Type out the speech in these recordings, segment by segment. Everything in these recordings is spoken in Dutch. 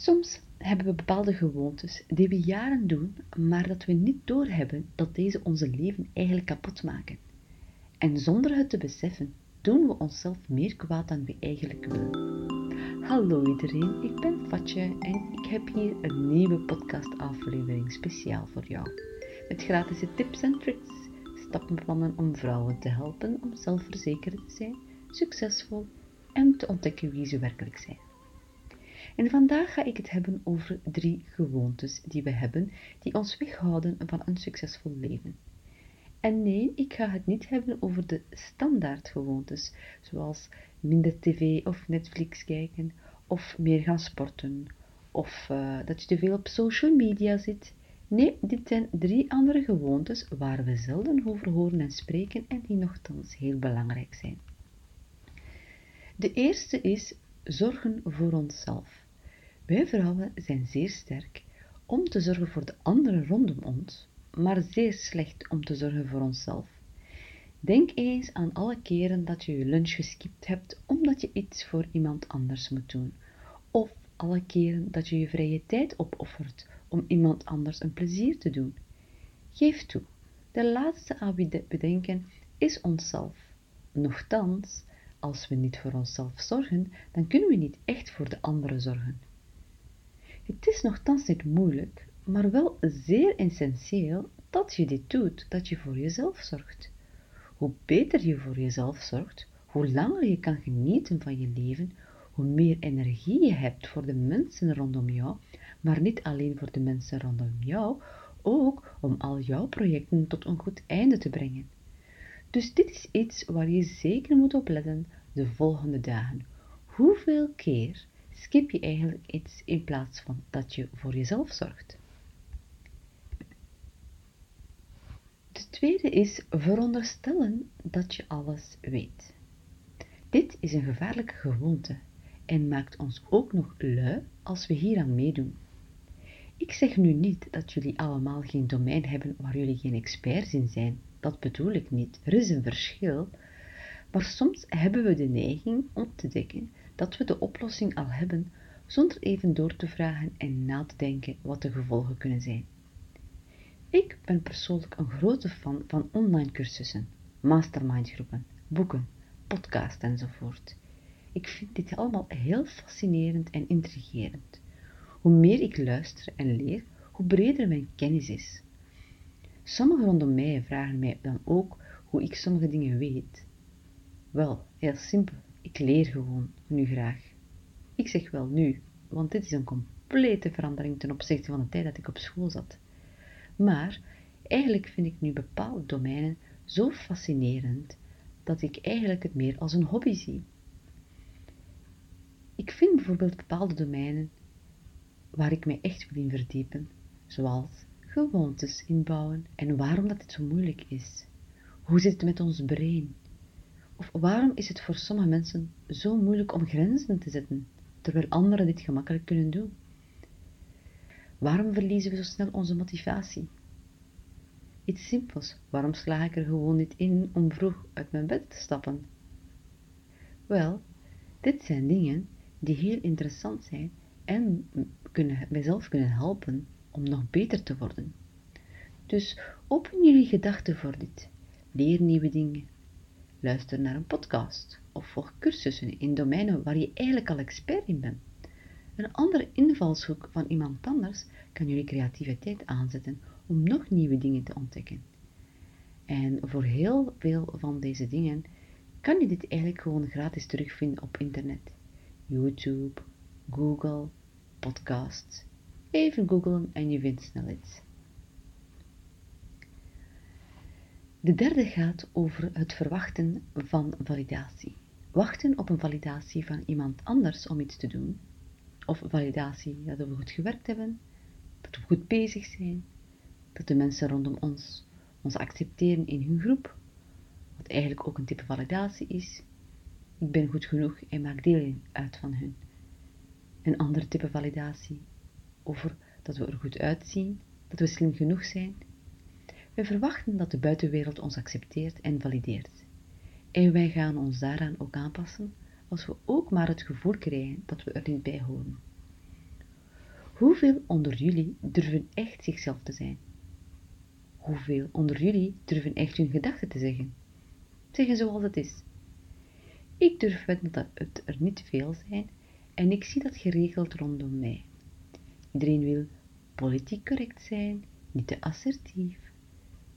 Soms hebben we bepaalde gewoontes die we jaren doen, maar dat we niet doorhebben dat deze onze leven eigenlijk kapot maken. En zonder het te beseffen, doen we onszelf meer kwaad dan we eigenlijk willen. Hallo iedereen, ik ben Fatje en ik heb hier een nieuwe podcastaflevering speciaal voor jou. Met gratis tips en tricks, stappenplannen om vrouwen te helpen om zelfverzekerd te zijn, succesvol en te ontdekken wie ze werkelijk zijn. En vandaag ga ik het hebben over drie gewoontes die we hebben die ons weghouden van een succesvol leven. En nee, ik ga het niet hebben over de standaardgewoontes, zoals minder tv of Netflix kijken, of meer gaan sporten, of uh, dat je te veel op social media zit. Nee, dit zijn drie andere gewoontes waar we zelden over horen en spreken en die nogthans heel belangrijk zijn. De eerste is zorgen voor onszelf. Wij vrouwen zijn zeer sterk om te zorgen voor de anderen rondom ons, maar zeer slecht om te zorgen voor onszelf. Denk eens aan alle keren dat je je lunch geskipt hebt omdat je iets voor iemand anders moet doen, of alle keren dat je je vrije tijd opoffert om iemand anders een plezier te doen. Geef toe, de laatste aan wie we denken is onszelf. Nochtans, als we niet voor onszelf zorgen, dan kunnen we niet echt voor de anderen zorgen. Het is nogthans niet moeilijk, maar wel zeer essentieel dat je dit doet, dat je voor jezelf zorgt. Hoe beter je voor jezelf zorgt, hoe langer je kan genieten van je leven, hoe meer energie je hebt voor de mensen rondom jou, maar niet alleen voor de mensen rondom jou, ook om al jouw projecten tot een goed einde te brengen. Dus dit is iets waar je zeker moet op letten de volgende dagen. Hoeveel keer skip je eigenlijk iets in plaats van dat je voor jezelf zorgt? De tweede is veronderstellen dat je alles weet. Dit is een gevaarlijke gewoonte en maakt ons ook nog lui als we hieraan meedoen. Ik zeg nu niet dat jullie allemaal geen domein hebben waar jullie geen experts in zijn. Dat bedoel ik niet. Er is een verschil. Maar soms hebben we de neiging om te denken dat we de oplossing al hebben, zonder even door te vragen en na te denken wat de gevolgen kunnen zijn. Ik ben persoonlijk een grote fan van online cursussen, mastermindgroepen, boeken, podcasts enzovoort. Ik vind dit allemaal heel fascinerend en intrigerend. Hoe meer ik luister en leer, hoe breder mijn kennis is. Sommigen rondom mij vragen mij dan ook hoe ik sommige dingen weet. Wel, heel simpel. Ik leer gewoon nu graag. Ik zeg wel nu, want dit is een complete verandering ten opzichte van de tijd dat ik op school zat. Maar eigenlijk vind ik nu bepaalde domeinen zo fascinerend dat ik eigenlijk het meer als een hobby zie. Ik vind bijvoorbeeld bepaalde domeinen waar ik mij echt wil in verdiepen, zoals gewoontes inbouwen en waarom dat het zo moeilijk is. Hoe zit het met ons brein? Of waarom is het voor sommige mensen zo moeilijk om grenzen te zetten, terwijl anderen dit gemakkelijk kunnen doen? Waarom verliezen we zo snel onze motivatie? Iets simpels, waarom sla ik er gewoon niet in om vroeg uit mijn bed te stappen? Wel, dit zijn dingen die heel interessant zijn en kunnen, mijzelf kunnen helpen om nog beter te worden. Dus open jullie gedachten voor dit. Leer nieuwe dingen. Luister naar een podcast of volg cursussen in domeinen waar je eigenlijk al expert in bent. Een andere invalshoek van iemand anders kan jullie creativiteit aanzetten om nog nieuwe dingen te ontdekken. En voor heel veel van deze dingen kan je dit eigenlijk gewoon gratis terugvinden op internet. YouTube, Google, podcasts. Even googlen en je vindt snel iets. De derde gaat over het verwachten van validatie. Wachten op een validatie van iemand anders om iets te doen, of validatie dat we goed gewerkt hebben, dat we goed bezig zijn, dat de mensen rondom ons ons accepteren in hun groep, wat eigenlijk ook een type validatie is. Ik ben goed genoeg en maak deel uit van hun. Een ander type validatie over dat we er goed uitzien, dat we slim genoeg zijn. We verwachten dat de buitenwereld ons accepteert en valideert. En wij gaan ons daaraan ook aanpassen als we ook maar het gevoel krijgen dat we er niet bij horen. Hoeveel onder jullie durven echt zichzelf te zijn? Hoeveel onder jullie durven echt hun gedachten te zeggen? Zeggen zoals het is. Ik durf weten dat het er niet veel zijn en ik zie dat geregeld rondom mij. Iedereen wil politiek correct zijn, niet te assertief.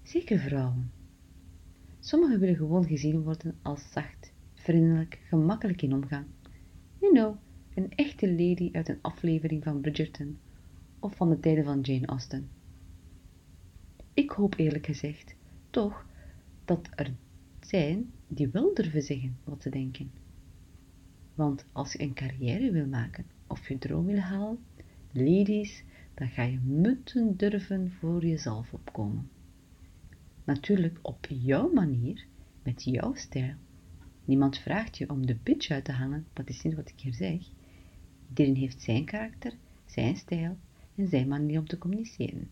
Zeker vrouwen. Sommigen willen gewoon gezien worden als zacht, vriendelijk, gemakkelijk in omgang. You know, een echte lady uit een aflevering van Bridgerton of van de tijden van Jane Austen. Ik hoop eerlijk gezegd toch dat er zijn die wel durven zeggen wat ze denken. Want als je een carrière wil maken of je droom wil halen, ladies, dan ga je moeten durven voor jezelf opkomen. Natuurlijk op jouw manier, met jouw stijl. Niemand vraagt je om de bitch uit te hangen, dat is niet wat ik hier zeg. Iedereen heeft zijn karakter, zijn stijl en zijn manier om te communiceren.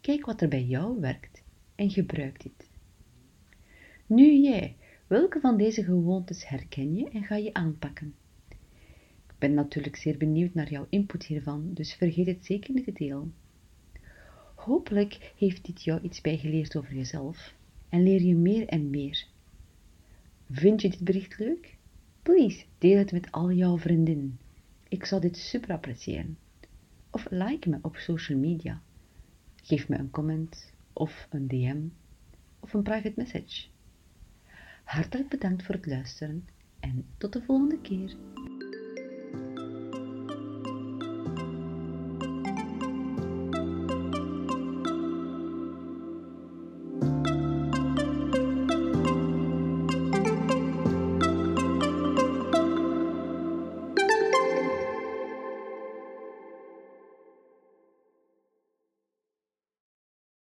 Kijk wat er bij jou werkt en gebruik dit. Nu jij, welke van deze gewoontes herken je en ga je aanpakken? Ik ben natuurlijk zeer benieuwd naar jouw input hiervan, dus vergeet het zeker niet te delen. Hopelijk heeft dit jou iets bijgeleerd over jezelf en leer je meer en meer. Vind je dit bericht leuk? Please, deel het met al jouw vriendinnen. Ik zou dit super appreciëren. Of like me op social media. Geef me een comment of een DM of een private message. Hartelijk bedankt voor het luisteren en tot de volgende keer.